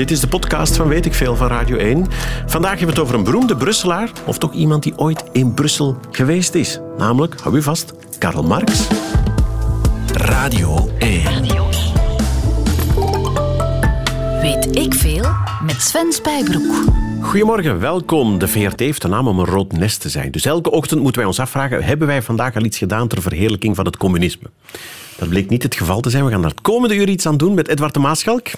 Dit is de podcast van Weet ik Veel van Radio 1. Vandaag hebben we het over een beroemde Brusselaar, of toch iemand die ooit in Brussel geweest is. Namelijk, hou u vast, Karl Marx. Radio 1. Weet ik veel met Sven Spijbroek. Goedemorgen, welkom. De VRT heeft de naam om een rood nest te zijn. Dus elke ochtend moeten wij ons afvragen, hebben wij vandaag al iets gedaan ter verheerlijking van het communisme? Dat bleek niet het geval te zijn. We gaan daar het komende uur iets aan doen met Edward de Maaschalk.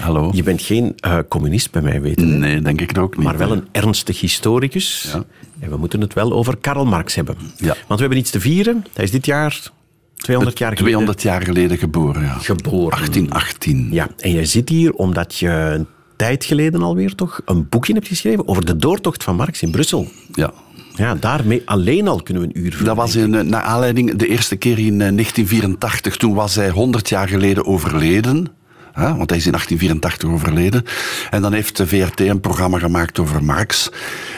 Hallo. Je bent geen uh, communist bij mij weten. hè? Nee, denk ik ook niet. Maar wel een ernstig historicus. Ja. En we moeten het wel over Karl Marx hebben. Ja. Want we hebben iets te vieren. Hij is dit jaar 200 jaar geleden 200 jaar geleden geboren, ja. geboren. 1818. Ja, en jij zit hier omdat je een tijd geleden alweer toch een boekje hebt geschreven over de doortocht van Marx in Brussel. Ja. Ja, daarmee alleen al kunnen we een uur vullen. Dat was in, eh, naar aanleiding de eerste keer in eh, 1984. Toen was hij 100 jaar geleden overleden. Hè, want hij is in 1884 overleden. En dan heeft de VRT een programma gemaakt over Marx.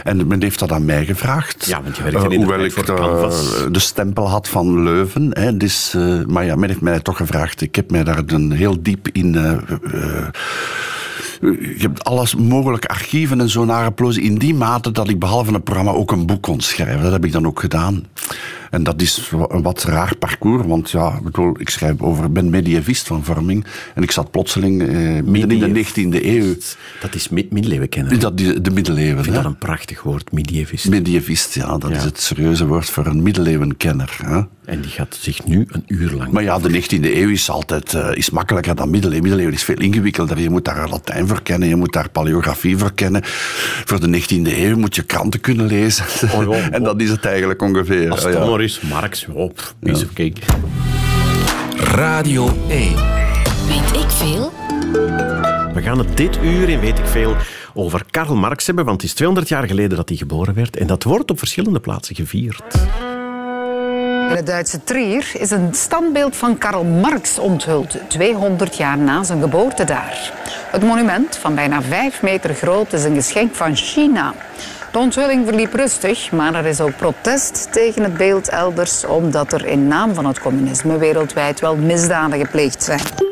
En men heeft dat aan mij gevraagd. Ja, want je werkte Eh, in de Hoewel ik eh, Canvas. de stempel had van Leuven. Hè, dus, eh, maar ja, men heeft mij toch gevraagd. Ik heb mij daar een heel diep in... eh, eh, je hebt alles mogelijke archieven en zo in die mate dat ik behalve een programma ook een boek kon schrijven. Dat heb ik dan ook gedaan. En dat is een wat raar parcours, want ja, ik bedoel, ik schrijf over, ik ben medievist van vorming en ik zat plotseling eh, midden in de 19e eeuw. Dat is mid- middeleeuwen kennen. Dat die, de middeleeuwen. Ik vind hè. dat een prachtig woord, medievist. Medievist, ja, dat Ja. is het serieuze woord voor een middeleeuwenkenner. Hè. En die gaat zich nu een uur lang... Maar ja, de 19e eeuw is altijd eh, is makkelijker dan middeleeuwen. Middeleeuwen is veel ingewikkelder. Je moet daar Latijn voor kennen, je moet daar paleografie voor kennen. Voor de 19e eeuw moet je kranten kunnen lezen. Oh, en dat is het eigenlijk ongeveer. Als Ja, het ja. Marx, op, piece of cake. Radio 1. Weet ik veel? We gaan het dit uur in Weet ik Veel over Karl Marx hebben, want het is 200 jaar geleden dat hij geboren werd. En dat wordt op verschillende plaatsen gevierd. In het Duitse Trier is een standbeeld van Karl Marx onthuld, 200 jaar na zijn geboorte daar. Het monument, van bijna 5 meter groot, is een geschenk van China. De onthulling verliep rustig, maar er is ook protest tegen het beeld elders, omdat er in naam van het communisme wereldwijd wel misdaden gepleegd zijn.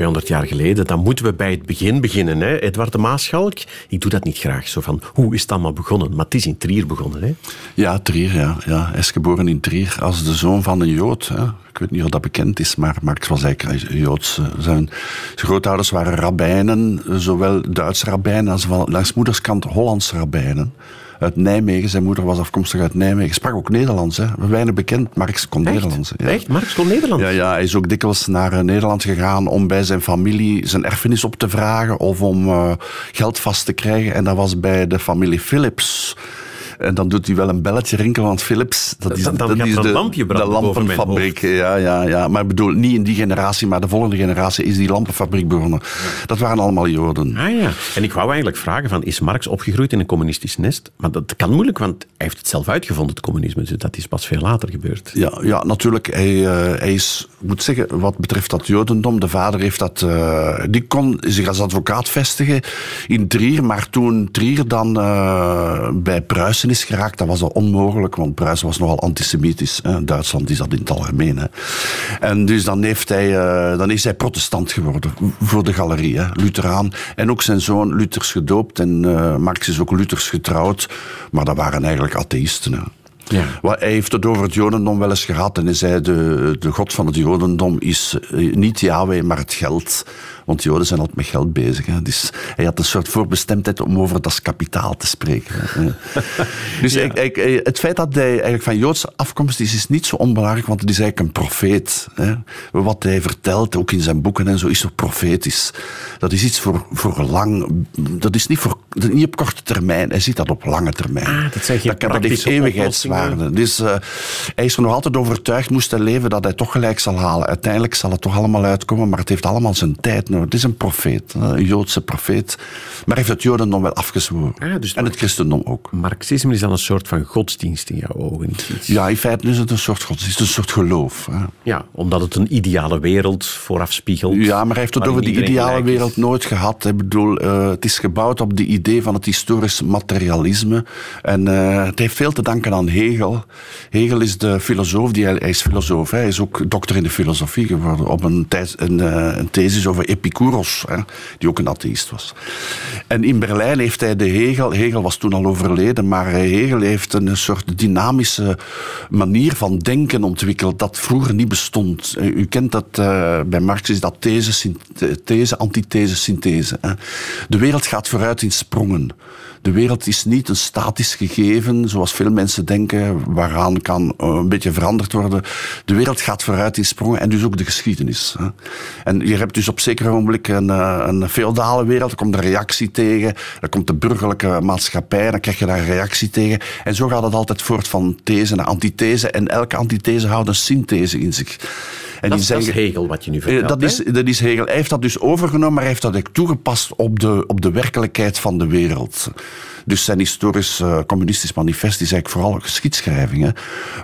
200 jaar geleden, dan moeten we bij het begin beginnen. Hè? Edward de Maaschalk, ik doe dat niet graag. Zo van, hoe is het allemaal begonnen? Maar het is in Trier begonnen. Hè? Ja, Trier, ja. ja. Hij is geboren in Trier als de zoon van een Jood. Hè. Ik weet niet of dat bekend is, maar Marx was eigenlijk een Joods. eh, Zijn, grootouders waren rabbijnen, zowel Duitse rabbijnen als van, langs moederskant Hollandse rabbijnen. Uit Nijmegen, zijn moeder was afkomstig uit Nijmegen. Sprak ook Nederlands, hè. weinig bekend. Marx kon Nederlands. Echt? Echt? Marx kon Nederland? Ja, ja, hij is ook dikwijls naar eh, Nederland gegaan om bij zijn familie zijn erfenis op te vragen of om eh, geld vast te krijgen. En dat was bij de familie Philips. En dan doet hij wel een belletje rinkelen, want Philips, dat is, Dan- dan dat is de, lampje de lampenfabriek. Ja, ja, ja. Maar ik bedoel, niet in die generatie, maar de volgende generatie is die lampenfabriek begonnen. Dat waren allemaal Joden. Ah ja, en ik wou eigenlijk vragen, van, is Marx opgegroeid in een communistisch nest? Maar dat kan moeilijk, want hij heeft het zelf uitgevonden, het communisme. Dus dat is pas veel later gebeurd. Ja, ja natuurlijk. Hij, eh, hij is, ik moet zeggen, wat betreft dat Jodendom, de vader heeft dat, eh, die kon zich als advocaat vestigen in Trier, maar toen Trier dan eh, bij Pruisen is geraakt, dat was al onmogelijk, want Pruisen was nogal antisemitisch. Hè. Duitsland is dat in het algemeen. Hè. En dus dan, heeft hij, eh, dan is hij protestant geworden voor de galerie, hè. Lutheraan. En ook zijn zoon Luthers gedoopt en eh, Marx is ook Luthers getrouwd, maar dat waren eigenlijk atheïsten. Hè. Ja. Hij heeft het over het Jodendom wel eens gehad en hij zei: de, de God van het Jodendom is eh, niet Yahweh, maar het geld. Want Joden zijn altijd met geld bezig. Hè. Dus hij had een soort voorbestemdheid om over dat kapitaal te spreken. Dus hij- hij- hij- het feit dat hij eigenlijk van Joodse afkomst is, is niet zo onbelangrijk, want het is eigenlijk een profeet. Hè. Wat hij vertelt, ook in zijn boeken en zo, is toch profetisch. Dat is iets voor, voor lang. Dat is niet, voor, dat niet op korte termijn. Hij ziet dat op lange termijn. Ah, dat zijn kan- dat heeft eeuwigheidswaarde. Dus eh, hij is er nog altijd overtuigd, moest hij leven, dat hij toch gelijk zal halen. Uiteindelijk zal het toch allemaal uitkomen, maar het heeft allemaal zijn tijd nodig. Het is een profeet, een Joodse profeet. Maar hij heeft het Jodendom wel afgezworen. Ah, dus en het christendom ook. Marxisme is dan een soort van godsdienst in jouw ogen. Iets- Ja, in feite is het een soort godsdienst, een soort geloof. Hè. Ja, omdat het een ideale wereld vooraf spiegelt. Ja, maar hij heeft het over die ideale wereld nooit gehad. Ik bedoel, eh, het is gebouwd op de idee van het historisch materialisme. En eh, het heeft veel te danken aan Hegel Hegel. Is de filosoof, die, hij is filosoof, hij is ook dokter in de filosofie geworden, op een, een, eh, een thesis over Hè, die ook een atheïst was. En in Berlijn heeft hij de Hegel, Hegel was toen al overleden, maar Hegel heeft een soort dynamische manier van denken ontwikkeld dat vroeger niet bestond. U kent dat, uh, bij Marx is dat these, these antithese, synthese. Hè. De wereld gaat vooruit in sprongen. De wereld is niet een statisch gegeven, zoals veel mensen denken, waaraan kan eh, een beetje veranderd worden. De wereld gaat vooruit in sprongen en dus ook de geschiedenis. En je hebt dus op zeker ogenblik een, eh, een feodale wereld, er komt een reactie tegen, er komt de burgerlijke maatschappij, dan krijg je daar een reactie tegen. En zo gaat het altijd voort van these naar antithese en elke antithese houdt een synthese in zich. En dat, die zeggen, dat is Hegel wat je nu eh, vertelt. Dat is, dat is Hegel. Hij heeft dat dus overgenomen, maar hij heeft dat ook toegepast op de, op de werkelijkheid van de wereld. Dus zijn historisch uh, communistisch manifest is eigenlijk vooral een geschiedschrijving.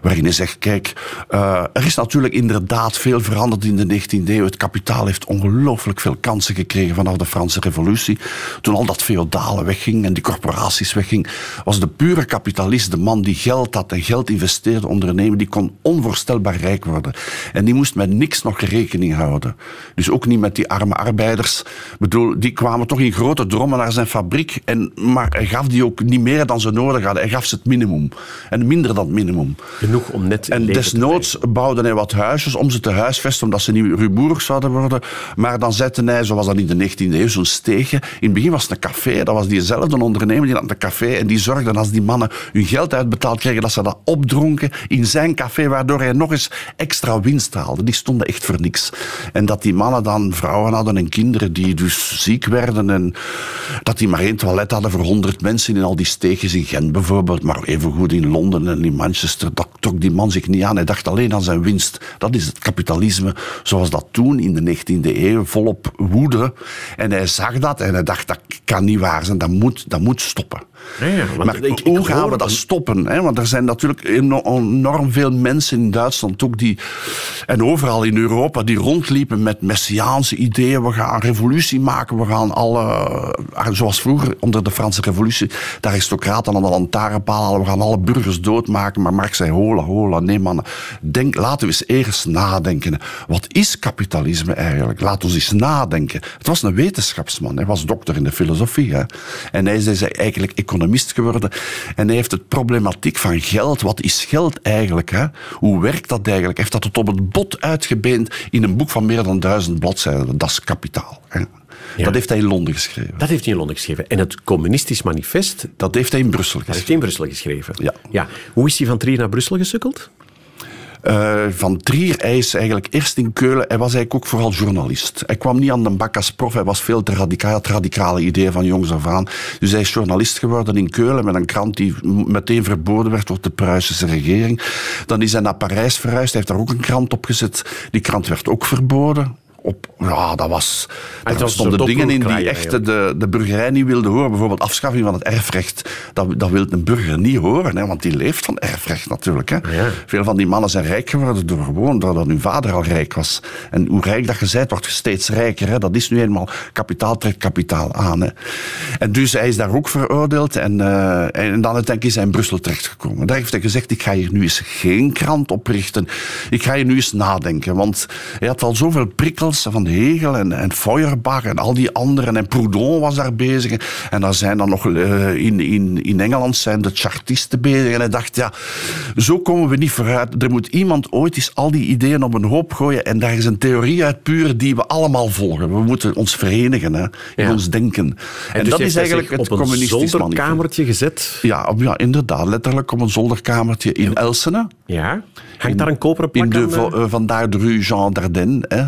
Waarin hij zegt, kijk, uh, er is natuurlijk inderdaad veel veranderd in de 19e eeuw. Het kapitaal heeft ongelooflijk veel kansen gekregen vanaf de Franse revolutie. Toen al dat feodale wegging en die corporaties wegging, was de pure kapitalist, de man die geld had en geld investeerde, ondernemen, die kon onvoorstelbaar rijk worden. En die moest met niks nog rekening houden. Dus ook niet met die arme arbeiders. Bedoel, die kwamen toch in grote drommen naar zijn fabriek, en, maar hij gaf die ook niet meer dan ze nodig hadden. Hij gaf ze het minimum. En minder dan het minimum. Genoeg om net En desnoods bouwde hij wat huisjes om ze te huisvesten, omdat ze niet rumoerig zouden worden. Maar dan zette hij, zoals dat in de 19e eeuw, zo'n steegje. In het begin was het een café. Dat was diezelfde ondernemer die had een café. En die zorgde als die mannen hun geld uitbetaald kregen, dat ze dat opdronken in zijn café, waardoor hij nog eens extra winst haalde. Die stonden echt voor niks. En dat die mannen dan vrouwen hadden en kinderen die dus ziek werden. En dat die maar één toilet hadden voor honderd mensen in al die steegjes in Gent bijvoorbeeld, maar evengoed in Londen en in Manchester, dat trok die man zich niet aan. Hij dacht alleen aan zijn winst. Dat is het kapitalisme zoals dat toen in de 19e eeuw volop woedde. En hij zag dat en hij dacht, dat kan niet waar zijn, dat moet, dat moet stoppen. Ja, maar ik, hoe gaan we dat stoppen? Hè? Want er zijn natuurlijk enorm veel mensen in Duitsland ook die, en overal in Europa die rondliepen met messiaanse ideeën. We gaan een revolutie maken, we gaan alle, zoals vroeger onder de Franse revolutie, de aristocraten aan de lantaarnpaal halen, we gaan alle burgers doodmaken. Maar Marx zei, hola, hola, nee mannen, denk, laten we eens eerst nadenken. Wat is kapitalisme eigenlijk? Laten we eens nadenken. Het was een wetenschapsman, hij was dokter in de filosofie. Hè? En hij zei eigenlijk economist geworden. En hij heeft het problematiek van geld. Wat is geld eigenlijk? Hè? Hoe werkt dat eigenlijk? Heeft dat tot op het bot uitgebeend in een boek van meer dan duizend bladzijden. Dat is kapitaal. Hè? Dat heeft hij in Londen geschreven. Dat heeft hij in Londen geschreven. En het Communistisch Manifest? Dat heeft hij in Brussel geschreven. Dat heeft hij in Brussel geschreven. Ja. ja. Hoe is hij van Trier naar Brussel gesukkeld? Uh, van Trier, hij is eigenlijk eerst in Keulen. Hij was eigenlijk ook vooral journalist. Hij kwam niet aan de bak als prof. Hij was veel te radicaal. Het radicale idee van jongs af aan. Dus hij is journalist geworden in Keulen met een krant die meteen verboden werd door de Pruisische regering. Dan is hij naar Parijs verhuisd. Hij heeft daar ook een krant op gezet. Die krant werd ook verboden op, ja, dat was, er stonden dingen in die echt de, de burgerij niet wilde horen. Bijvoorbeeld afschaffing van het erfrecht. Dat, dat wil een burger niet horen, hè, want die leeft van erfrecht natuurlijk. Hè. Veel van die mannen zijn rijk geworden door gewoon doordat hun vader al rijk was. En hoe rijk dat je bent, wordt je steeds rijker. Hè. Dat is nu eenmaal kapitaal trekt kapitaal aan. Hè. En dus hij is daar ook veroordeeld. En, uh, en dan uiteindelijk is hij in Brussel terechtgekomen. Daar heeft hij gezegd, ik ga hier nu eens geen krant oprichten. Ik ga hier nu eens nadenken. Want hij had al zoveel prikkels van Hegel en, en Feuerbach en al die anderen. En Proudhon was daar bezig. En dan zijn dan nog uh, in, in, in Engeland zijn de chartisten bezig. En hij dacht, ja, zo komen we niet vooruit. Er moet iemand ooit eens al die ideeën op een hoop gooien. En daar is een theorie uit puur die we allemaal volgen. We moeten ons verenigen hè, in ons denken. En, dus dat is eigenlijk het communistisch Op een zolderkamertje gezet? Ja, op, ja, inderdaad. Letterlijk op een zolderkamertje in Elsene. Ja. Hangt daar een koperen plak in de, uh, Vandaar de rue Jean Dardenne. Hè.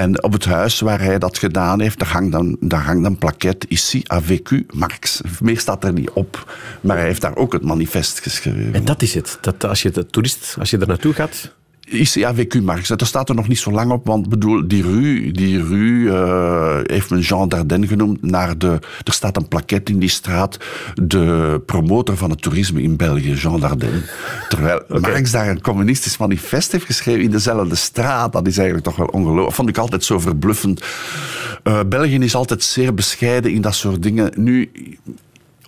En op het huis waar hij dat gedaan heeft, daar hangt dan, daar hangt een plaquette ici a vécu Marx. Meer staat er niet op, maar hij heeft daar ook het manifest geschreven. En dat is het. Dat als je de toerist, als je er naartoe gaat, ICAVQ Marx. Dat staat er nog niet zo lang op, want bedoel, die rue, die rue uh, heeft men Jean Dardenne genoemd. Naar de, er staat een plaquette in die straat. De promotor van het toerisme in België, Jean Dardenne. Terwijl Marx daar een communistisch manifest heeft geschreven in dezelfde straat. Dat is eigenlijk toch wel ongelooflijk. Vond ik altijd zo verbluffend. Uh, België is altijd zeer bescheiden in dat soort dingen. Nu,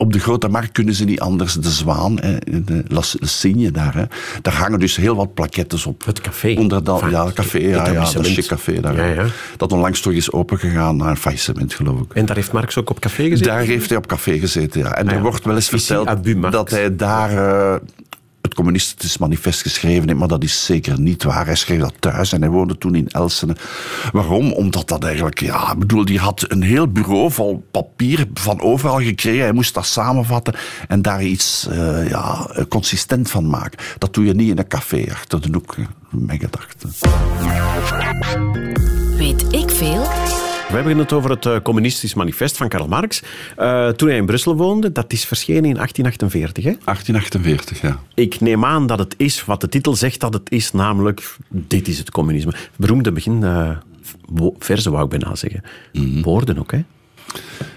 op de Grote Markt kunnen ze niet anders. De Zwaan, hè, de La Signe daar, hè, daar hangen dus heel wat plakettes op. Het café. Onder dat, ja, het café, ja, ja, dat chic café daar. Ja, ja. Dat onlangs toch is opengegaan naar een faillissement, geloof ik. En daar heeft Marx ook op café gezeten? Daar heeft hij op café gezeten, ja. En Ah, er wordt wel eens verteld dat hij daar eh, het communistisch manifest geschreven heeft, maar dat is zeker niet waar. Hij schreef dat thuis en hij woonde toen in Elsene. Waarom? Omdat dat eigenlijk, ja, bedoel, die had een heel bureau vol papier van overal gekregen. Hij moest dat samenvatten en daar iets eh, ja, consistent van maken. Dat doe je niet in een café achter de hoek, hè, mijn gedachten. Weet ik veel? We hebben het over het eh, communistisch manifest van Karl Marx. Eh, toen hij in Brussel woonde, dat is verschenen in 1848. Hè? 1848, ja. Ik neem aan dat het is wat de titel zegt dat het is, namelijk dit is het communisme. Beroemde begin wo- verzen wou ik bijna zeggen. Mhm. Woorden ook, hè?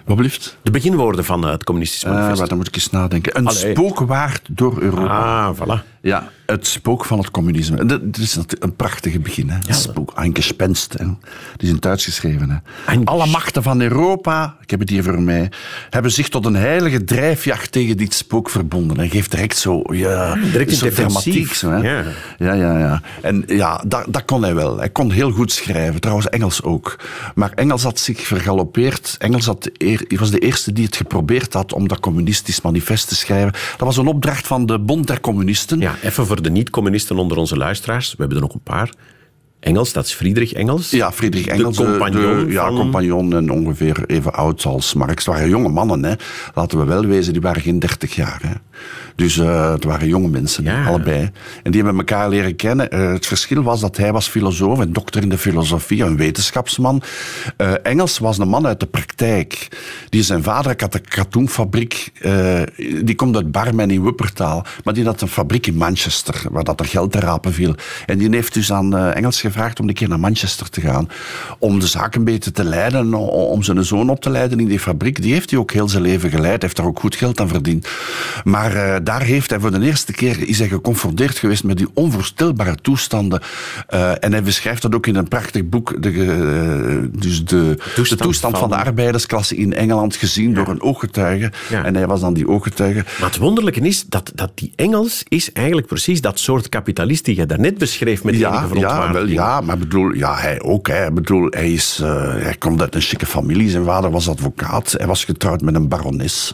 Wat blieft? De beginwoorden van het communistisch Uh, manifest. maar dan moet ik eens nadenken. Een Allee. spookwaard door Europa. ah, voilà. Ja, het spook van het communisme. Dat is natuurlijk een prachtige begin. Hè? spook, een gespenst. Hè? Die is in het Duits geschreven. Hè? Alle machten van Europa, ik heb het hier voor mij, hebben zich tot een heilige drijfjacht tegen dit spook verbonden. En geeft direct zo, ja, Direct in zo dramatiek. Zo, hè? Ja. ja, ja, ja. En ja, dat, dat kon hij wel. Hij kon heel goed schrijven. Trouwens, Engels ook. Maar Engels had zich vergalopeerd. Engels had eer, was de eerste die het geprobeerd had om dat communistisch manifest te schrijven. Dat was een opdracht van de Bond der Communisten. Ja, even voor de niet-communisten onder onze luisteraars. We hebben er nog een paar. Engels, dat is Friedrich Engels. Ja, Friedrich Engels. De compagnon de- ja, van... compagnon en ongeveer even oud als Marx. Het waren jonge mannen, hè. laten we wel wezen. Die waren geen dertig jaar. Hè. Dus eh, het waren jonge mensen, Ja. allebei. En die hebben elkaar leren kennen. Eh, het verschil was dat hij was filosoof en dokter in de filosofie, een wetenschapsman. Eh, Engels was een man uit de praktijk. Die zijn vader had een katoenfabriek. die komt uit Barmen in Wuppertaal. Maar die had een fabriek in Manchester, waar dat er geld te rapen viel. En die heeft dus aan Engels gevraagd om een keer naar Manchester te gaan. Om de zaak een beetje te leiden, om zijn zoon op te leiden in die fabriek. Die heeft hij ook heel zijn leven geleid. heeft daar ook goed geld aan verdiend. Maar eh, daar heeft hij voor de eerste keer is hij geconfronteerd geweest met die onvoorstelbare toestanden. Eh, en hij beschrijft dat ook in een prachtig boek. De, eh, dus de, Toestand de toestand van, van- de arbeidersklasse in Engeland gezien door een ooggetuige. Ja. En hij was dan die ooggetuige. Maar het wonderlijke is dat, dat die Engels is eigenlijk precies dat soort kapitalist die je daarnet beschreef met enige Ja, ja, wel, ja, maar bedoel, ja, hij ook. Hè. Bedoel, hij, is, hij komt uit een chique familie. Zijn vader was advocaat. Hij was getrouwd met een barones.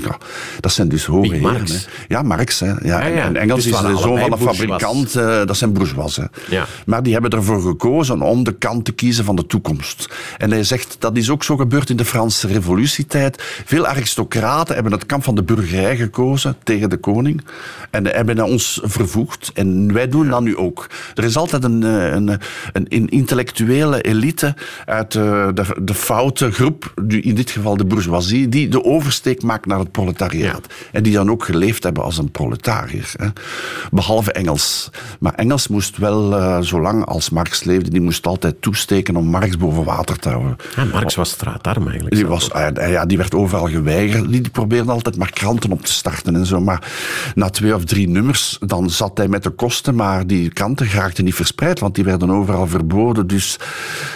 Ja, dat zijn dus hoge. Marx? hè. Ja, Marx. Hè. Ja, Ja, en- ja. En Engels Dus is waren de zoon van een fabrikant. eh, dat zijn bourgeois. hè. Ja. Maar die hebben ervoor gekozen om de kant te kiezen van de toekomst. En hij zegt, dat is ook zo gebeurd in de Franse revolutietijd. Veel aristocraten hebben het kamp van de burgerij gekozen tegen de koning. En hebben ons vervoegd. En wij doen dat nu ook. Er is altijd een, eh, een, een, een intellectuele elite uit eh, de, de foute groep, in dit geval de bourgeoisie, die de oversteek maakt naar het proletariaat. En die dan ook geleefd hebben als een proletariër. Hè. Behalve Engels. Maar Engels moest wel, eh, zolang als Marx leefde, die moest altijd toesteken om Marx boven water te houden. Ja, Marx was straatarm eigenlijk. Die, was, eh, ja, die werd overal geweigerd. Die, die probeerde altijd maar kranten op te starten en zo. Maar na twee of drie nummers, dan zat hij met de kosten. Maar die kranten raakten niet verspreid, want die werden overal verboden. Dus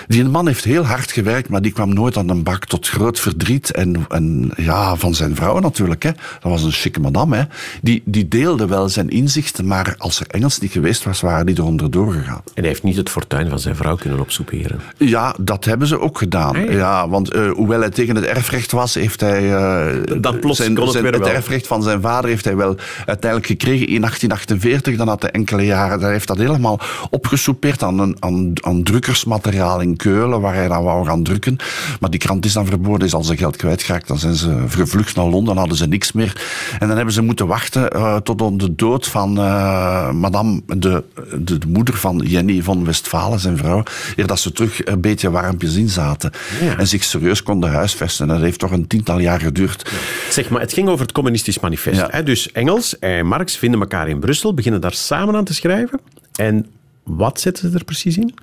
die man heeft heel hard gewerkt, maar die kwam nooit aan de bak tot groot verdriet. En, en ja, van zijn vrouw natuurlijk. Hè. Dat was een chique Hè. Die, die deelde wel zijn inzichten, maar als er Engels niet geweest was, waren die eronder doorgegaan. En hij heeft niet het fortuin van zijn vrouw kunnen opsoeperen. Ja, dat hebben ze ook gedaan. Ah, ja. want eh, hoewel hij tegen het erfrecht was, heeft hij... eh, Dat plots zijn, het zijn- erfrecht van zijn vader heeft hij wel uiteindelijk gekregen in 1848. Dan had hij enkele jaren... Hij heeft dat helemaal opgesoupeerd aan, een, aan, aan drukkersmateriaal in Keulen, waar hij dan wou gaan drukken. Maar die krant is dan verboden, is al zijn geld kwijtgeraakt. Dan zijn ze gevlucht naar Londen, hadden ze niks meer. En dan hebben ze moeten wachten eh, tot op de dood van eh, madame, de, de, de moeder van Jenny van Westfalen, zijn vrouw, eer dat ze terug een beetje warmpjes in zaten. Ja. En zich serieus konden huisvesten. Dat heeft toch een tiental jaar geduurd. Zeg maar, het ging over het communistisch manifest. Ja. Hè? Dus Engels en Marx vinden elkaar in Brussel, beginnen daar samen aan te schrijven. En wat zetten ze er precies in?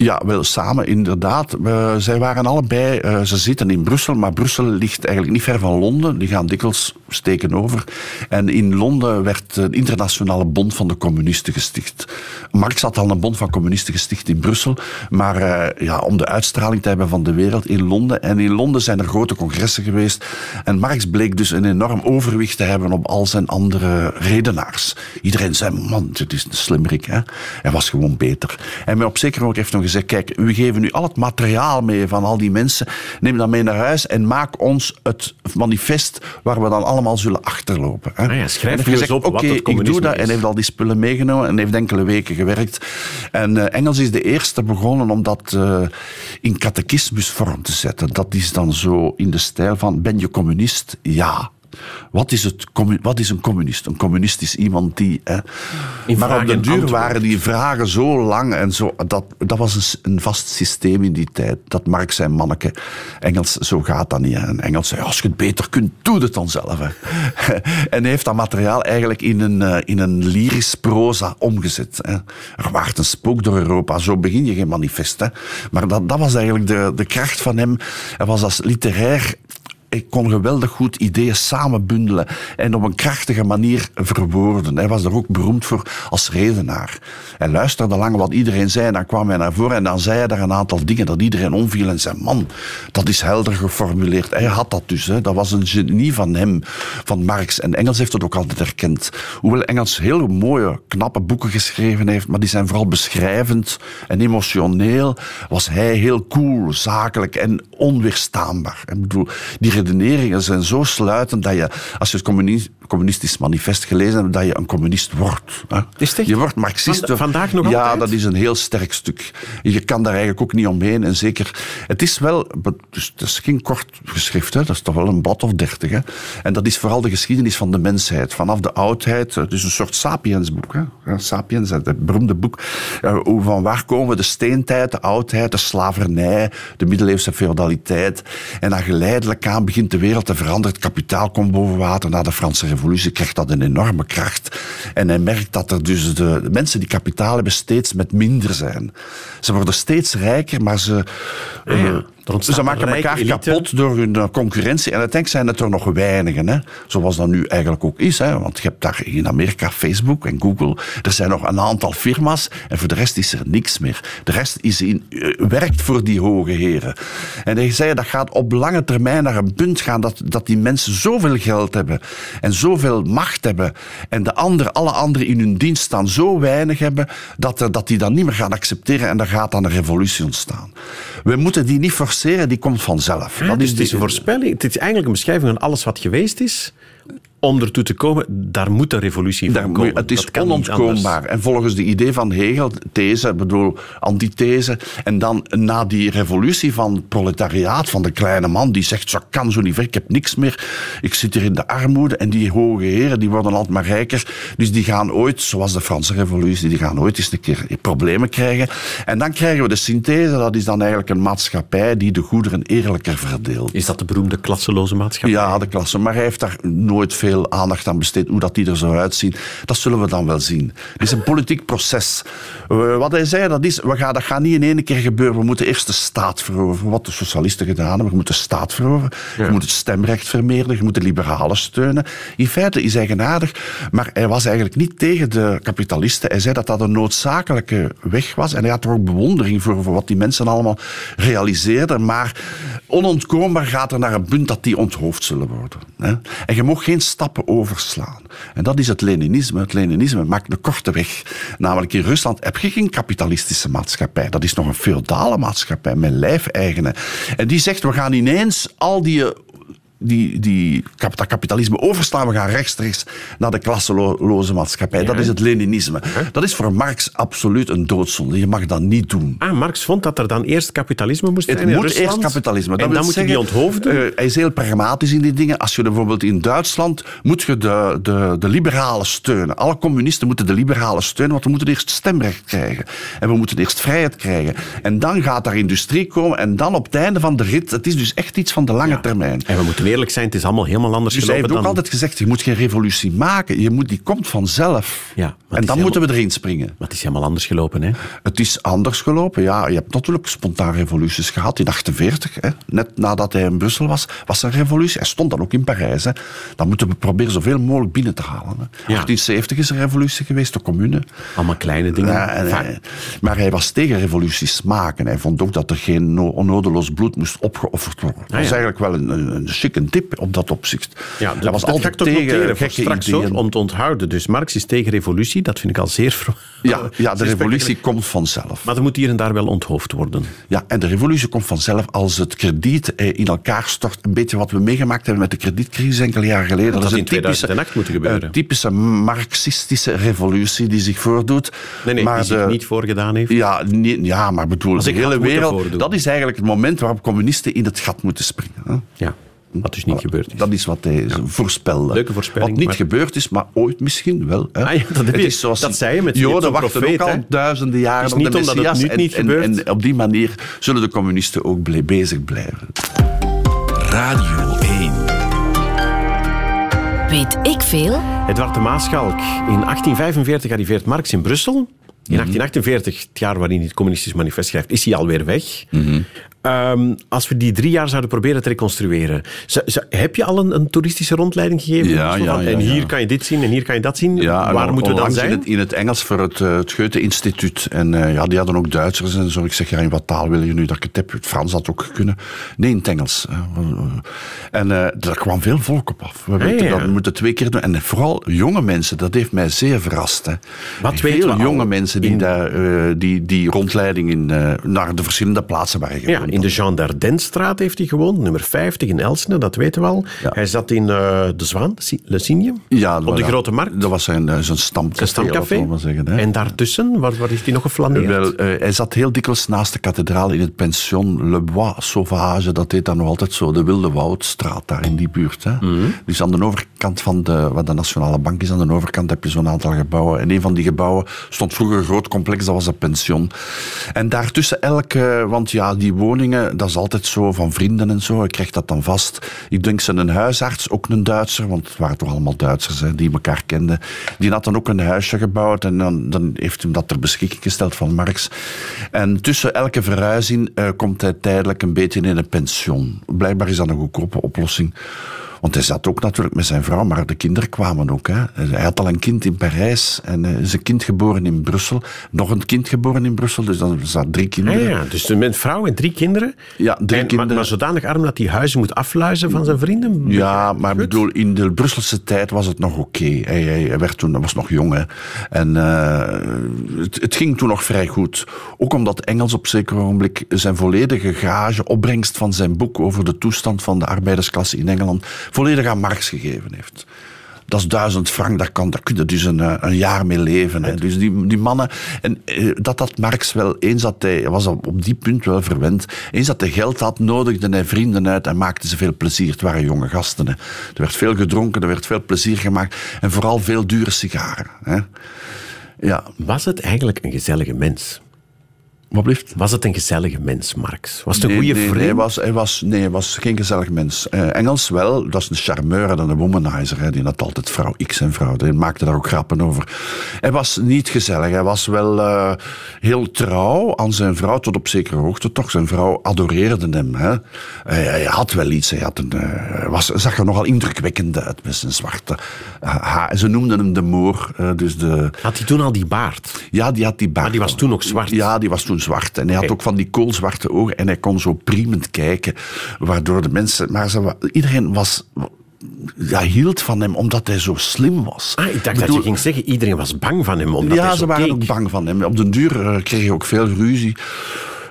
Ja, wel samen, inderdaad. Zij waren allebei, uh, ze zitten in Brussel, maar Brussel ligt eigenlijk niet ver van Londen. Die gaan dikwijls steken over. En in Londen werd een internationale bond van de communisten gesticht. Marx had al een bond van communisten gesticht in Brussel, maar uh, ja, om de uitstraling te hebben van de wereld in Londen. En in Londen zijn er grote congressen geweest. En Marx bleek dus een enorm overwicht te hebben op al zijn andere redenaars. Iedereen zei, man, dit is een slimmerik. Hè? Hij was gewoon beter. En op zeker moment heeft nog gezegd, kijk, we geven nu al het materiaal mee van al die mensen. Neem dat mee naar huis en maak ons het manifest waar we dan allemaal zullen achterlopen. Hè. Ah ja, schrijf gezegd, op Oké, ik doe dat. Is. En heeft al die spullen meegenomen en heeft enkele weken gewerkt. En uh, Engels is de eerste begonnen om dat uh, in catechismusvorm te zetten. Dat is dan zo in de stijl van, ben je communist? Ja. Wat is, het, wat is een communist? Een communist is iemand die. Hè, maar op de duur waren die vragen zo lang en zo. Dat, dat was een, vast systeem in die tijd. Dat Marx zijn manneke. Engels, zo gaat dat niet. En Engels zei: als je het beter kunt, doe het dan zelf. Hè. en hij heeft dat materiaal eigenlijk in een, uh, in een lyrisch proza omgezet. Hè. Er waart een spook door Europa. Zo begin je geen manifest. Hè. Maar dat, dat was eigenlijk de, de kracht van hem. Hij was als literair ik kon geweldig goed ideeën samenbundelen en op een krachtige manier verwoorden. Hij was er ook beroemd voor als redenaar. Hij luisterde lang wat iedereen zei en dan kwam hij naar voren en dan zei hij daar een aantal dingen dat iedereen omviel en zei, man, dat is helder geformuleerd. Hij had dat dus. Hè. Dat was een genie van hem, van Marx. En Engels heeft dat ook altijd erkend. Hoewel Engels heel mooie, knappe boeken geschreven heeft, maar die zijn vooral beschrijvend en emotioneel, was hij heel cool, zakelijk en onweerstaanbaar. Ik bedoel, die redeneringen zijn zo sluitend dat je, als je communistisch manifest gelezen hebt, dat je een communist wordt. Hè. Is je wordt marxist. Van, vandaag nog Ja, altijd? dat is een heel sterk stuk. Je kan daar eigenlijk ook niet omheen. En zeker, het is wel, dus het is geen kort geschrift, hè. dat is toch wel een blad of dertig. Hè. En dat is vooral de geschiedenis van de mensheid. Vanaf de oudheid, het is een soort sapiensboek. Hè. Ja, sapiens, het beroemde boek. Van waar komen we? De steentijd, de oudheid, de slavernij, de middeleeuwse feudaliteit. En dan geleidelijk aan begint de wereld te veranderen. Het kapitaal komt boven water. Na de Franse revolutie krijgt dat een enorme kracht. En hij merkt dat er dus de, mensen die kapitaal hebben steeds met minder zijn. Ze worden steeds rijker, maar ze... Ja, ja. Ze maken elkaar elite. kapot door hun concurrentie. En uiteindelijk zijn het er nog weinigen. Hè? Zoals dat nu eigenlijk ook is. Hè? Want je hebt daar in Amerika Facebook en Google. Er zijn nog een aantal firma's. En voor de rest is er niks meer. De rest is in, werkt voor die hoge heren. En hij zei dat gaat op lange termijn naar een punt gaan dat, dat die mensen zoveel geld hebben. En zoveel macht hebben. En de andere, alle anderen in hun dienst staan zo weinig hebben. Dat, dat die dat niet meer gaan accepteren. En er gaat dan een revolutie ontstaan. We moeten die niet forceren die komt vanzelf. Dat dus is, het is een voorspelling. Het is eigenlijk een beschrijving van alles wat geweest is om ertoe te komen, daar moet een revolutie van komen. Het is onontkoombaar. En volgens de idee van Hegel, these, bedoel, antithese, en dan na die revolutie van het proletariaat, van de kleine man, die zegt, zo kan zo niet ver, ik heb niks meer, ik zit hier in de armoede, en die hoge heren, die worden altijd maar rijker, dus die gaan ooit, zoals de Franse revolutie, die gaan ooit eens een keer problemen krijgen. En dan krijgen we de synthese, dat is dan eigenlijk een maatschappij die de goederen eerlijker verdeelt. Is dat de beroemde klasseloze maatschappij? Ja, de klasse, maar hij heeft daar nooit veel veel aandacht aan besteed. Hoe dat die er zou uitzien, dat zullen we dan wel zien. Het is een politiek proces. Uh, wat hij zei, dat is, we gaan, dat gaat niet in één keer gebeuren. We moeten eerst de staat veroveren. Wat de socialisten gedaan hebben. Je moet de staat veroveren. Ja. Je moet het stemrecht vermeerderen. Je moet de liberalen steunen. In feite is hij genadig, maar hij was eigenlijk niet tegen de kapitalisten. Hij zei dat dat een noodzakelijke weg was. En hij had er ook bewondering voor, voor wat die mensen allemaal realiseerden. Maar onontkoombaar gaat er naar een punt dat die onthoofd zullen worden. Hè? En je mag geen stappen overslaan. En dat is het Leninisme. Het Leninisme maakt de korte weg. Namelijk in Rusland heb je geen kapitalistische maatschappij. Dat is nog een feudale maatschappij met lijfeigenen. En die zegt, we gaan ineens al die die, die dat kapitalisme overslaan. We gaan rechtstreeks naar de klasseloze maatschappij. Ja. Dat is het Leninisme. Huh? Dat is voor Marx absoluut een doodzonde. Je mag dat niet doen. Ah, Marx vond dat er dan eerst kapitalisme moest zijn Het moet Rusland. eerst kapitalisme. Dat en dan moet je die onthoofden? Uh, hij is heel pragmatisch in die dingen. Als je bijvoorbeeld in Duitsland moet je de, de, de liberalen steunen. Alle communisten moeten de liberalen steunen, want we moeten eerst stemrecht krijgen. En we moeten eerst vrijheid krijgen. En dan gaat daar industrie komen. En dan op het einde van de rit, het is dus echt iets van de lange ja. termijn. En we moeten eerlijk zijn, het is allemaal helemaal anders Dus gelopen heeft ook dan... altijd gezegd, je moet geen revolutie maken. Je moet, die komt vanzelf. Ja, en dan moeten we erin springen. Maar het is helemaal anders gelopen, hè? Het is anders gelopen, ja. Je hebt natuurlijk spontaan revoluties gehad. In 48, hè, net nadat hij in Brussel was, was er een revolutie. Hij stond dan ook in Parijs. Hè. Dan moeten we proberen zoveel mogelijk binnen te halen. Hè. 1870 is er een revolutie geweest, de commune. Allemaal kleine dingen. Ja, en maar hij was tegen revoluties maken. Hij vond ook dat er geen no- onnodeloos bloed moest opgeofferd worden. dat Ah, ja. is eigenlijk wel een, een, een chique tip op dat opzicht. Ja, dat was dat altijd tegen noteren gekke straks ideeën. hoor, om te onthouden. Dus Marx is tegen revolutie, dat vind ik al zeer vro- Ja, ja, de revolutie komt vanzelf. Maar er moet hier en daar wel onthoofd worden. Ja, en de revolutie komt vanzelf als het krediet eh, in elkaar stort. Een beetje wat we meegemaakt hebben met de kredietcrisis enkele jaren geleden. Dat had is in 2008 moeten gebeuren. Een typische marxistische revolutie die zich voordoet. Nee, nee, maar die zich niet voorgedaan heeft. Ja, ja, maar bedoel, Als de hele wereld... Dat is eigenlijk het moment waarop communisten in het gat moeten springen. Hè? Ja, wat dus niet gebeurd is. Dat is wat hij voorspelde. Leuke voorspelling, Wat niet maar- gebeurd is, maar ooit misschien wel. Hè? Ah ja, dat heb Het je- is zoals dat zei je met- Joden wachten profeet, ook al duizenden jaren Het is op niet de omdat het Messias. nu en, niet en- gebeurt. En, op die manier zullen de communisten ook bezig blijven. Radio 1. Weet ik veel? Edward de Maaschalk. In 1845 arriveert Marx in Brussel. In Mhm. 1848, het jaar waarin hij het communistisch manifest schrijft, is hij alweer weg. Mhm. Ehm, als we die drie jaar zouden proberen te reconstrueren, heb je al een, een toeristische rondleiding gegeven? Ja, Zo ja, van, ja, en hier kan je dit zien en hier kan je dat zien. Waar en moeten we dan zijn? In het, in het Engels voor het, eh, het Goethe-instituut. En eh, ja, die hadden ook Duitsers en zo. Ik zeg, ja, in wat taal wil je nu dat ik het heb? Het Frans had ook kunnen. Nee, in het Engels. En eh daar kwam veel volk op af. We weten dat, we moeten twee keer doen. En vooral jonge mensen, dat heeft mij zeer verrast. Hè. Wat al jonge mensen die, in- daar, die, die rondleiding in, naar de verschillende plaatsen waren in de Jean Dardenne-straat heeft hij gewoond, nummer 50 in Elsene, dat weten we al. Ja. Hij zat in eh, De Zwaan, Le Signe, Ja, op de. Grote Markt. Dat was zijn, eh, zijn stamcafé. Zijn stamcafé. maar zeggen, hè. En daartussen, waar, waar heeft hij nog geflaneerd? Wel, eh, hij zat heel dikwijls naast de kathedraal in het pension Le Bois Sauvage. Dat heet dan nog altijd zo, de Wilde Woudstraat, daar in die buurt. Hè. Dus aan de overkant van de, wat de Nationale Bank is, aan de overkant heb je zo'n aantal gebouwen. En een van die gebouwen stond vroeger een groot complex, dat was een pension. En daartussen elke, want ja, die dat is altijd zo van vrienden en zo. Ik krijg dat dan vast. Ik denk ze een huisarts, ook een Duitser, want het waren toch allemaal Duitsers hè, die elkaar kenden. Die had dan ook een huisje gebouwd en dan, dan heeft hem dat ter beschikking gesteld van Marx. En tussen elke verhuizing eh, komt hij tijdelijk een beetje in een pension. Blijkbaar is dat een goedkope oplossing. Want hij zat ook natuurlijk met zijn vrouw, maar de kinderen kwamen ook. Hè. Hij had al een kind in Parijs en eh, is een kind geboren in Brussel. Nog een kind geboren in Brussel, dus dan zaten drie Ja, kinderen. ja, dus met vrouw en drie kinderen. Ja, drie En- kinderen. Maar, zodanig arm dat hij huizen moet afluizen van zijn vrienden. Ja, maar Goed. bedoel, in de Brusselse tijd was het nog oké. Hij, hij, hij werd toen, hij was nog jong, hè. En eh, het, het ging toen nog vrij goed. Ook omdat Engels op zeker ogenblik zijn volledige gage, opbrengst van zijn boek over de toestand van de arbeidersklasse in Engeland, volledig aan Marx gegeven heeft. Dat is duizend frank, daar, kan, daar kun je dus een, eh, een jaar mee leven. Hè. Dus die, die mannen, en eh, dat had Marx wel, eens dat hij, was op, op die punt wel verwend, eens dat hij geld had, nodigde hij vrienden uit en maakte ze veel plezier. Het waren jonge gasten. Hè. Er werd veel gedronken, er werd veel plezier gemaakt en vooral veel dure sigaren. Hè. Ja, Was het eigenlijk een gezellige mens? Wat blijft? Was het een gezellige mens, Marx? Was het een Nee, goede nee, vriend? Nee, hij was, hij was, nee, hij was geen gezellig mens. Eh, Engels wel, dat is een charmeur en een womanizer. Hè. Die had altijd vrouw X en vrouw. Die maakte daar ook grappen over. Hij was niet gezellig. Hij was wel eh, heel trouw aan zijn vrouw, tot op zekere hoogte toch. Zijn vrouw adoreerde hem. Hè. Hij, hij had wel iets. Hij had een, eh, was, zag er nogal indrukwekkend uit met zijn zwarte ha- haar. Ze noemden hem de moor. dus de, Had hij toen al die baard? ja, die had die baard. Maar die was toen ook zwart? Ja, die was toen zwart. En hij had ook van die koolzwarte ogen. En hij kon zo priemend kijken. Waardoor de mensen... Maar ze, iedereen was... Ja, hield van hem omdat hij zo slim was. Ah, ik dacht dat je ging zeggen, iedereen was bang van hem. Omdat ja, hij zo ze waren keek. ook bang van hem. Op den duur eh, kreeg hij ook veel ruzie.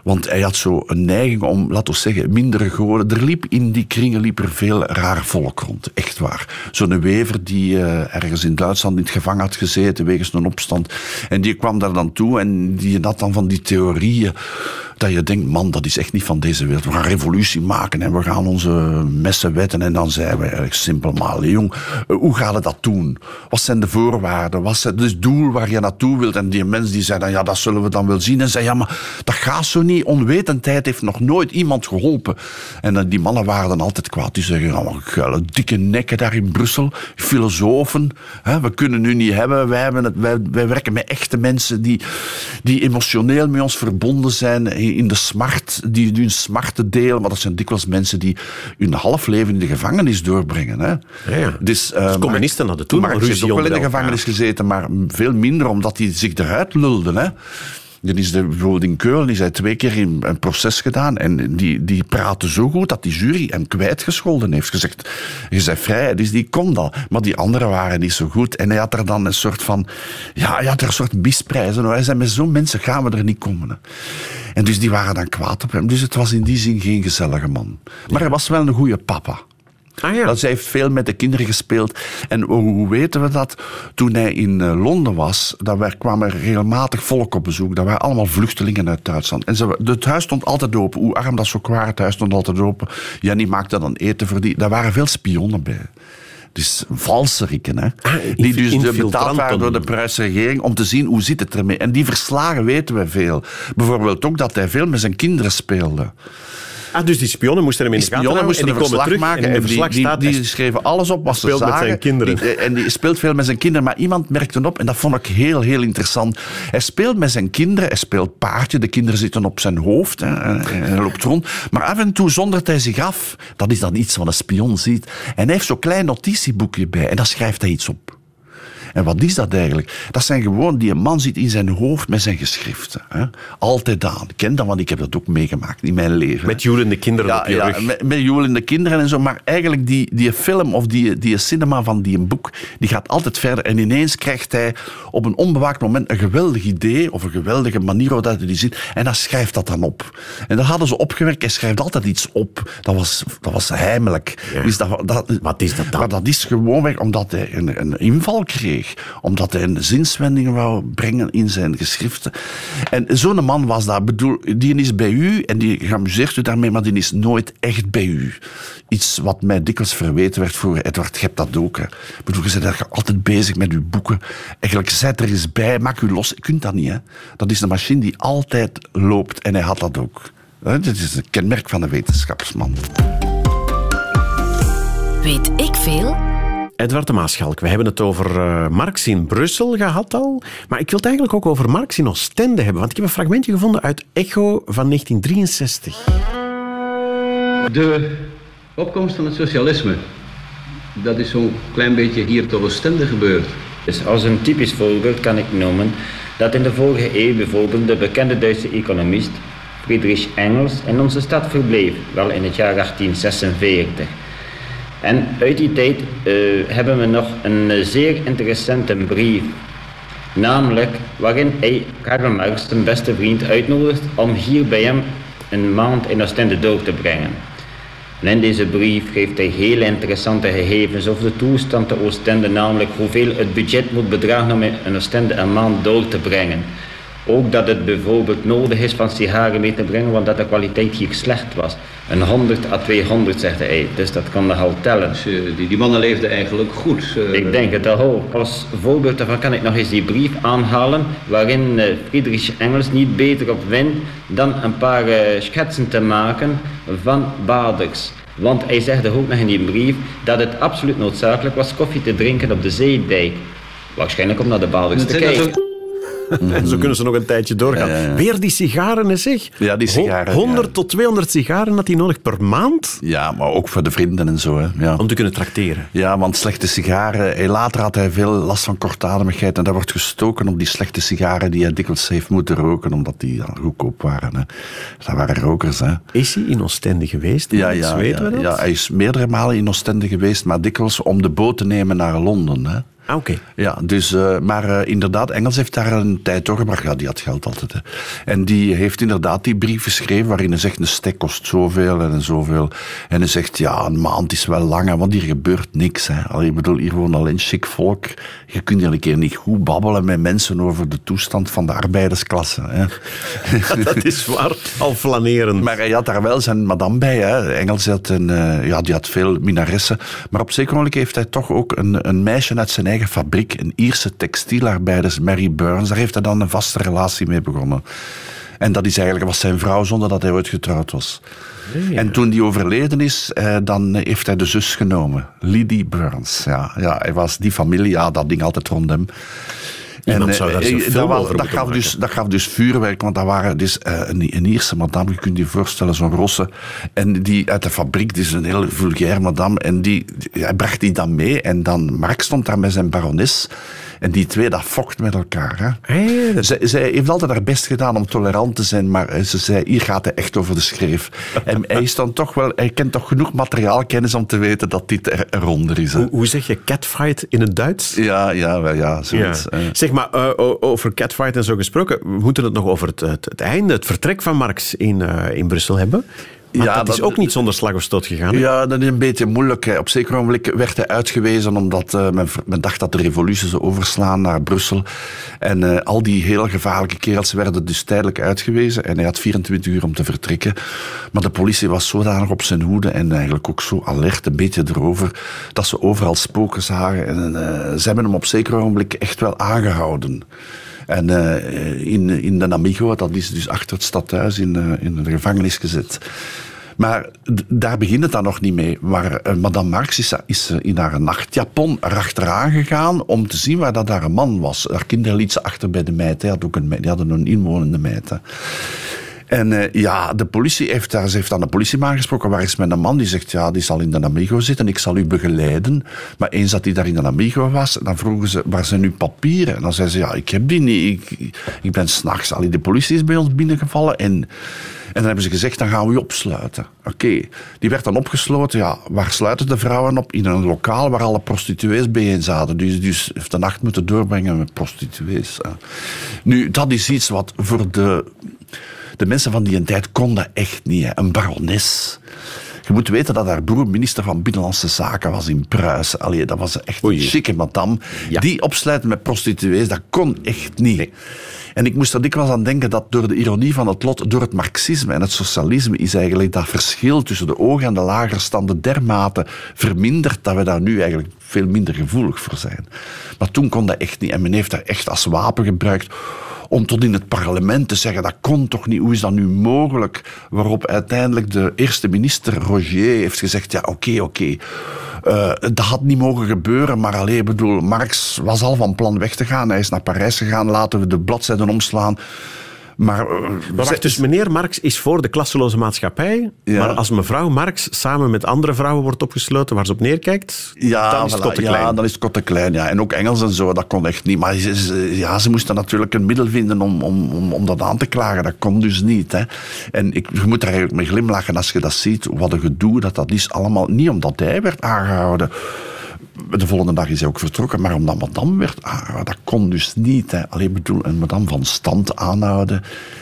Want hij had zo een neiging om, laten we zeggen, minder goden. Er liep in die kringen liep er veel raar volk rond. Echt waar. Zo'n wever die eh, ergens in Duitsland in het gevangen had gezeten wegens een opstand. En die kwam daar dan toe en die had dan van die theorieën. Dat je denkt, man, dat is echt niet van deze wereld. We gaan revolutie maken en we gaan onze messen wetten. En dan zijn we eigenlijk simpel, maar jong, eh, hoe gaan we dat doen? Wat zijn de voorwaarden? Wat is het doel waar je naartoe wilt? En die mens die zei dan, ja, dat zullen we dan wel zien. En zei, ja, maar dat gaat zo niet. Onwetendheid heeft nog nooit iemand geholpen. En eh, die mannen waren dan altijd kwaad. Die zeggen, geile, dikke nekken daar in Brussel. Filosofen. Hè, we kunnen nu niet hebben. Wij, hebben het, wij werken met echte mensen die, die emotioneel met ons verbonden zijn in de smart, die hun smarten delen. Maar dat zijn dikwijls mensen die hun half leven in de gevangenis doorbrengen. Hè. Ja, ja. Dus, uh, communisten hadden toen ruzie ook wel in de gevangenis gezeten, maar veel minder omdat hij zich eruit lulde. Hè. Dan is de, bijvoorbeeld in Keulen is hij twee keer in een proces gedaan. En die, die praatte zo goed dat die jury hem kwijtgescholden heeft. Gezegd, je bent vrij, dus die kon dat. Maar die anderen waren niet zo goed. En hij had er dan een soort van... Ja, hij had er een soort misprijzen. Hij zei, met zo'n mensen gaan we er niet komen. hè. En dus die waren dan kwaad op hem. Dus het was in die zin geen gezellige man. Maar hij was wel een goede papa. Ah ja. Dat zij heeft veel met de kinderen gespeeld. En hoe weten we dat? Toen hij in eh, Londen was, dan werd- kwam er regelmatig volk op bezoek. Dat waren allemaal vluchtelingen uit Duitsland. En ze, het huis stond altijd open. Hoe arm dat ze ook waren, het huis stond altijd open. Jannie maakte dan eten voor die. Daar waren veel spionnen bij. Dus valseriken, hè? Ah, die dus betaald waren door de Pruise regering om te zien hoe zit het ermee. En die verslagen weten we veel. Bijvoorbeeld ook dat hij veel met zijn kinderen speelde. Ah, dus die spionnen moesten hem in de gaten houden en die komen terug maken en die, die, staat... die schreven alles op wat ze speelt met zagen. zijn kinderen. Die- en die speelt veel met zijn kinderen, maar iemand merkte op, en dat vond ik heel, heel interessant. Hij speelt met zijn kinderen, hij speelt paardje, de kinderen zitten op zijn hoofd hè, en en hij loopt rond. Maar af en toe zondert hij zich af. Dat is dan iets wat een spion ziet. En hij heeft zo'n klein notitieboekje bij en daar schrijft hij iets op. En wat is dat eigenlijk? Dat zijn gewoon, die man zit in zijn hoofd met zijn geschriften. Hè? Altijd aan. Ik ken dat, want ik heb dat ook meegemaakt in mijn leven. Met joelende kinderen Ja, op je ja rug. met, met de kinderen en zo. Maar eigenlijk die, die film of die, die cinema van die boek, die gaat altijd verder. En ineens krijgt hij op een onbewaakt moment een geweldig idee of een geweldige manier hoe dat hij die ziet. En dan schrijft dat dan op. En dat hadden ze opgewerkt. Hij schrijft altijd iets op. Dat was, dat was heimelijk. Ja. Dus dat, dat, Wat is dat dan? Maar dat is gewoonweg omdat hij een, een inval kreeg. Omdat hij een zinswending wou brengen in zijn geschriften. En zo'n man was dat. Bedoel, die is bij u en die geamuseert u daarmee, maar die is nooit echt bij u. Iets wat mij dikwijls verweten werd voor Edward, je dat ook. Hè. Ik bedoel, je bent altijd bezig met uw boeken. Eigenlijk, zet er eens bij, maak u los. Je kunt dat niet. Hè. Dat is een machine die altijd loopt en hij had dat ook. Dit is een kenmerk van een wetenschapsman. Weet ik veel? Edward de Maaschalk, we hebben het over eh, Marx in Brussel gehad al. Maar ik wil het eigenlijk ook over Marx in Oostende hebben. Want ik heb een fragmentje gevonden uit Echo van 1963. De opkomst van het socialisme, dat is zo'n klein beetje hier te Oostende gebeurd. Dus als een typisch voorbeeld kan ik noemen dat in de vorige eeuw bijvoorbeeld de bekende Duitse economist Friedrich Engels in onze stad verbleef, wel in het jaar 1846. En uit die tijd eh, hebben we nog een eh, zeer interessante brief, namelijk waarin hij Karl zijn beste vriend, uitnodigt om hier bij hem een maand in Oostende door te brengen. En in deze brief geeft hij hele interessante gegevens over de toestand te Oostende, namelijk hoeveel het budget moet bedragen om in Oostende een maand door te brengen. Ook dat het bijvoorbeeld nodig is van sigaren mee te brengen, want dat de kwaliteit hier slecht was. Een 100 à 200 zegt hij, dus dat kan nogal tellen. Dus, eh, die, die mannen leefden eigenlijk goed. eh, Ik denk het al. Als voorbeeld daarvan kan ik nog eens die brief aanhalen waarin eh, Friedrich Engels niet beter op wint dan een paar schetsen te maken van baders. Want hij zegt ook nog in die brief dat het absoluut noodzakelijk was koffie te drinken op de zeedijk. Waarschijnlijk om naar de baders te zijn kijken. zo- Zo kunnen ze nog een tijdje doorgaan. Weer die sigaren, zeg. Ja, die sigaren, Ho- 100 ja. tot 200 sigaren had hij nodig per maand Ja, maar ook voor de vrienden en zo. Hè. Ja. om te kunnen tracteren. Ja, want slechte sigaren. Later had hij veel last van kortademigheid. En dat wordt gestoken op die slechte sigaren die hij dikwijls heeft moeten roken, omdat die ja, goedkoop waren. Hè. Dat waren rokers. Hè. Is hij in Oostende geweest? Ja, ja, ja, ja, hij is meerdere malen in Oostende geweest, maar dikwijls om de boot te nemen naar Londen. Hè. Ah, oké. Ja, dus, eh, maar eh, inderdaad, Engels heeft daar een tijd doorgebracht. Ja, die had geld altijd. Hè. En die heeft inderdaad die brief geschreven waarin hij zegt, een stek kost zoveel en zoveel. En hij zegt, ja, een maand is wel lang, hè, want hier gebeurt niks. Hè. Allee, ik bedoel, hier woont alleen chic volk. Je kunt hier een keer niet goed babbelen met mensen over de toestand van de arbeidersklasse. Hè. Dat is waar. Al flaneren. Maar hij had daar wel zijn madame bij. Hè. Engels had een, eh, ja, die had veel minaressen. Maar op zeker moment heeft hij toch ook een, een meisje uit zijn eigen fabriek, een Ierse textielarbeiders, Mary Burns. Daar heeft hij dan een vaste relatie mee begonnen. En dat is eigenlijk was zijn vrouw zonder dat hij ooit getrouwd was. En toen die overleden is, eh, dan heeft hij de zus genomen, Lydie Burns. Ja, ja, hij was die familie, ja, dat ding altijd rond hem. Iemand zou daar zo'n dat, gaf dus, dat gaf dus vuurwerk, want dat waren dus eh, een, een Ierse madame, je kunt je voorstellen, zo'n rosse. En die uit de fabriek, die is een heel vulgair madame, en die, die- hij bracht die dan mee. En dan, Mark stond daar met zijn barones. En die twee, dat vocht met elkaar. Hè. Hey, Zij, zij heeft altijd haar best gedaan om tolerant te zijn, maar eh, ze zei, hier gaat hij echt over de schreef. En hij, is dan toch wel, hij kent toch genoeg materiaalkennis om te weten dat dit er, eronder is. Hè. hoe, hoe zeg je catfight in het Duits? Ja, ja, wel, ja, zoiets. Ja. Zeg maar, eh, over catfight en zo gesproken, we moeten het nog over het, het, het einde, het vertrek van Marx in, eh, in Brussel hebben. Ja, dat is ook niet zonder slag of stoot gegaan. hè? Ja, dat is een beetje moeilijk. hè. Op zeker ogenblik werd hij uitgewezen omdat eh, men, men dacht dat de revolutie zou overslaan naar Brussel. En eh, al die heel gevaarlijke kerels werden dus tijdelijk uitgewezen. En hij had 24 uur om te vertrekken. Maar de politie was zodanig op zijn hoede en eigenlijk ook zo alert, een beetje erover, dat ze overal spoken zagen. En eh, ze hebben hem op zeker ogenblik echt wel aangehouden. En in, in de Amigo, dat is dus achter het stadhuis, in, in de gevangenis gezet. Maar daar begint het dan nog niet mee. Maar eh, Madame Marx is, is eh, in haar nachtjapon erachteraan gegaan om te zien waar dat een man was. Haar kinderen liet ze achter bij de meid. Had ook een, die hadden een inwonende meid. En eh, ja, de politie heeft, daar, heeft aan de politieman gesproken. Waar is mijn man? Die zegt, ja, die zal in de Amigo zitten. Ik zal u begeleiden. Maar eens dat hij daar in de Amigo was, dan vroegen ze, waar zijn uw papieren? En dan zei ze, ja, ik heb die niet. Ik, ik ben s'nachts. De politie is bij ons binnengevallen. En, en dan hebben ze gezegd, dan gaan we u opsluiten. Oké, die werd dan opgesloten. Ja, waar sluiten de vrouwen op? In een lokaal waar alle prostituees bijeen zaten. Dus, dus heeft de nacht moeten doorbrengen met prostituees. Nu, dat is iets wat voor de de mensen van die tijd konden echt niet. Hè. Een barones. Je moet weten dat haar broer minister van Binnenlandse Zaken was in Pruisen. Allee, dat was echt een chique madame. Ja. Die opsluiten met prostituees, dat kon echt niet. En ik moest er dikwijls aan denken dat door de ironie van het lot, door het marxisme en het socialisme, is eigenlijk dat verschil tussen de ogen en de lagerstanden dermate verminderd dat we daar nu eigenlijk veel minder gevoelig voor zijn. Maar toen kon dat echt niet. En men heeft dat echt als wapen gebruikt om tot in het parlement te zeggen, dat kon toch niet, hoe is dat nu mogelijk? Waarop uiteindelijk de eerste minister Rogier heeft gezegd, ja oké, oké, eh, dat had niet mogen gebeuren, maar alleen, bedoel, Marx was al van plan weg te gaan, hij is naar Parijs gegaan, laten we de bladzijden omslaan. Maar, wacht, dus meneer Marx is voor de klasseloze maatschappij, Ja. maar als mevrouw Marx samen met andere vrouwen wordt opgesloten waar ze op neerkijkt, Ja, dan is het voilà, te klein. Ja, dan is het te klein. Ja. En ook Engels en zo, dat kon echt niet. Maar ze, ze- ja, ze moesten natuurlijk een middel vinden om, om, om, om dat aan te klagen. Dat kon dus niet. Hè. En ik, je moet er eigenlijk mee glimlachen als je dat ziet. Wat een gedoe dat dat is. Allemaal niet omdat hij werd aangehouden. De volgende dag is hij ook vertrokken, maar omdat madame werd aangehouden, dat kon dus niet. Hè. Alleen bedoel, een madame van stand aanhouden.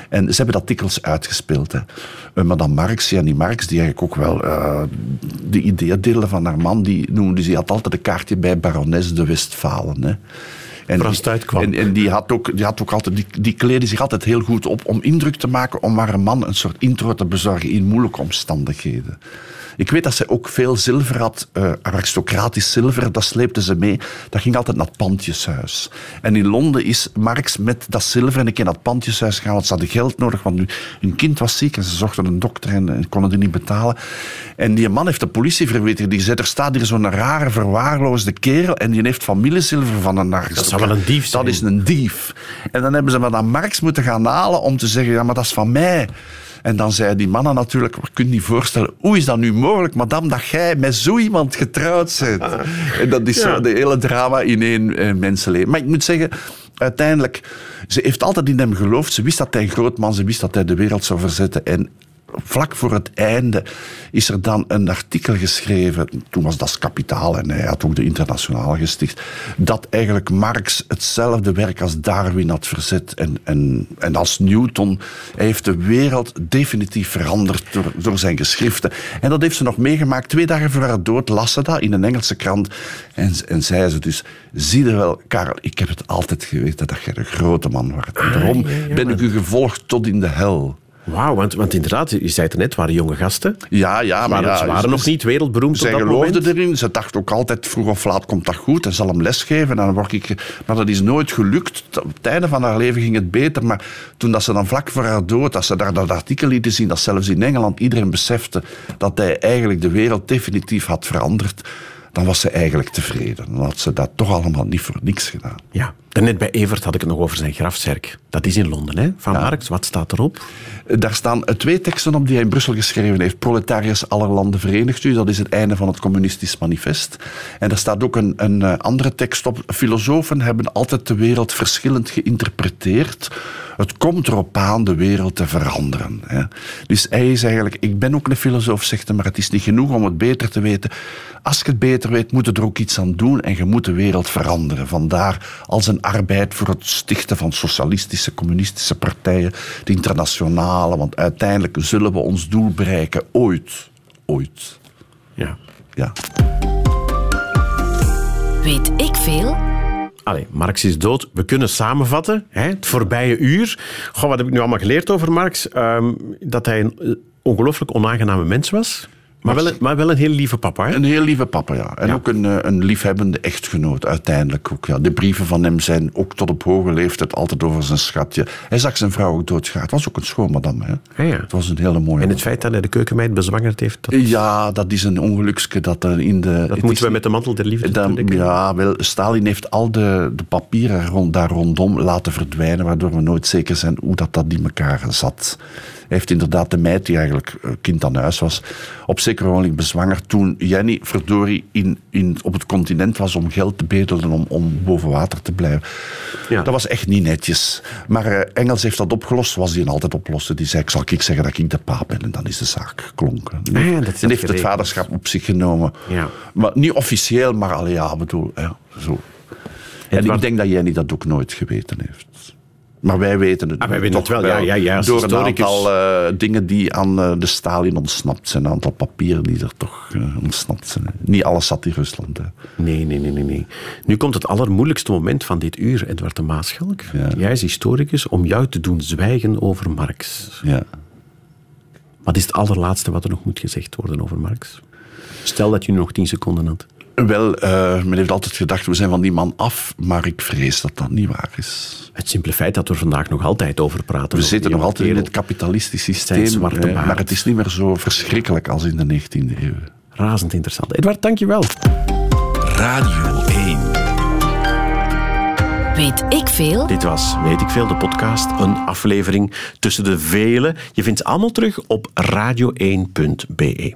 En ze hebben dat dikwijls uitgespeeld. Hè. Madame Marx, Jenny Marx, die eigenlijk ook wel eh, de ideeën deelde van haar man, die noemde ze, had altijd een kaartje bij barones de Westfalen. Hè. En die- en die had ook, die had ook altijd, die, die kleedde zich altijd heel goed op om indruk te maken, om haar man een soort intro te bezorgen in moeilijke omstandigheden. Ik weet dat ze ook veel zilver had, eh, aristocratisch zilver, dat sleepte ze mee. Dat ging altijd naar het pandjeshuis. En in Londen is Marx met dat zilver en ik in dat pandjeshuis gegaan, want ze hadden geld nodig, want nu, hun kind was ziek en ze zochten een dokter en, en konden die niet betalen. En die man heeft de politie verwittigd. Die zei, er staat hier zo'n rare, verwaarloosde kerel en die heeft familiezilver van een aristocraat. zou wel een dief zijn. Dat is een dief. En dan hebben ze maar dan Marx moeten gaan halen om te zeggen, ja, maar dat is van mij. En dan zeiden die mannen natuurlijk, je kunt niet voorstellen, hoe is dat nu mogelijk, madame, dat jij met zo iemand getrouwd bent? En dat is Ja. zo de hele drama in één eh, mensenleven. Maar ik moet zeggen, uiteindelijk, ze heeft altijd in hem geloofd. Ze wist dat hij een groot man, ze wist dat hij de wereld zou verzetten. En vlak voor het einde is er dan een artikel geschreven. Toen was dat Kapitaal en hij had ook de Internationaal gesticht. Dat eigenlijk Marx hetzelfde werk als Darwin had verzet. En, en, en als Newton. Hij heeft de wereld definitief veranderd door, door zijn geschriften. En dat heeft ze nog meegemaakt. Twee dagen voor haar dood las ze dat in een Engelse krant. En, en zei ze dus: Zie je wel, Karel, ik heb het altijd geweten dat jij een grote man wordt. En daarom ben ik u gevolgd tot in de hel. Wauw, want, want inderdaad, je zei het net, het waren jonge gasten. Ja, ja, maar ja, ze waren nog niet wereldberoemd Zij op dat geloofde moment. erin. Ze dacht ook altijd, vroeg of laat komt dat goed. Hij zal hem lesgeven. En dan word ik... Maar dat is nooit gelukt. Op het einde van haar leven ging het beter. Maar toen dat ze dan vlak voor haar dood, als ze daar dat artikel lieten zien, dat zelfs in Engeland iedereen besefte dat hij eigenlijk de wereld definitief had veranderd, dan was ze eigenlijk tevreden. Dan had ze dat toch allemaal niet voor niks gedaan. Ja, daarnet bij Evert had ik het nog over zijn grafzerk. Dat is in Londen, hè? Van Marx. Wat staat erop? Daar staan eh, twee teksten op die hij in Brussel geschreven heeft. Proletariërs aller landen verenigt u. Dat is het einde van het communistisch manifest. En er staat ook een, een eh, andere tekst op. Filosofen hebben altijd de wereld verschillend geïnterpreteerd. Het komt erop aan de wereld te veranderen. Hè. Dus hij is eigenlijk... Ik ben ook een filosoof, zegt hij, maar het is niet genoeg om het beter te weten. Als je het beter weet, moet je er ook iets aan doen en je moet de wereld veranderen. Vandaar als een arbeid voor het stichten van socialistische, communistische partijen, de internationale, want uiteindelijk zullen we ons doel bereiken, ooit. Ooit. Ja. Ja. Weet ik veel? Allee, Marx is dood. We kunnen samenvatten. Hè? Het voorbije uur. Goh, wat heb ik nu allemaal geleerd over Marx? Ehm, dat hij een ongelooflijk onaangename mens was. Maar wel, een, maar wel een heel lieve papa. Hè? Een heel lieve papa, ja. En Ja. ook een, eh, een liefhebbende echtgenoot, uiteindelijk ook. Ja. De brieven van hem zijn ook tot op hoge leeftijd altijd over zijn schatje. Hij zag zijn vrouw ook doodgaan. Het was ook een schoonmadam, hè. Ja. Het was een hele mooie En man. het feit dat hij de keukenmeid bezwangerd heeft, dat, Ja, dat is een ongelukske dat er in de... dat moeten we met de mantel der liefde Dan, ja, wel, Stalin heeft al de, de papieren rond, daar rondom laten verdwijnen, waardoor we nooit zeker zijn hoe dat, dat in elkaar zat. Heeft inderdaad de meid, die eigenlijk eh, kind aan huis was, op zeker ogenblik bezwangerd toen Jenny, verdorie, in, in, op het continent was om geld te bedelen om, om boven water te blijven. Ja. Dat was echt niet netjes. Maar eh, Engels heeft dat opgelost, zoals hij altijd oploste. Die zei, ik zal ik zeggen dat ik de paap ben. En dan is de zaak geklonken. En Ah ja, heeft- dat is en heeft het vaderschap op zich genomen. Ja. Maar niet officieel, maar allee, ja, bedoel, ja, zo. En Edward- ik denk dat Jenny dat ook nooit geweten heeft. Maar wij weten het Ah, wij weten het wel, ja, ja, door een aantal eh, dingen die aan eh, de Stalin ontsnapt zijn. Een aantal papieren die er toch eh, ontsnapt zijn. Niet alles zat in Rusland. Hè. Nee, nee, nee, nee, nee. Nu komt het allermoeilijkste moment van dit uur, Edward de Maaschalk. Ja. Jij is historicus om jou te doen zwijgen over Marx. Ja. Wat is het allerlaatste wat er nog moet gezegd worden over Marx? Stel dat je nu nog tien seconden had. Wel, eh, men heeft altijd gedacht, we zijn van die man af. Maar ik vrees dat dat niet waar is. Het simpele feit dat we er vandaag nog altijd over praten. We zitten nog altijd in het kapitalistisch systeem. maar het is niet meer zo verschrikkelijk als in de 19e eeuw. Razend interessant. Edward, dankjewel. Radio 1. Weet ik veel? Dit was Weet ik Veel, de podcast. Een aflevering tussen de vele. Je vindt ze allemaal terug op radio1.be.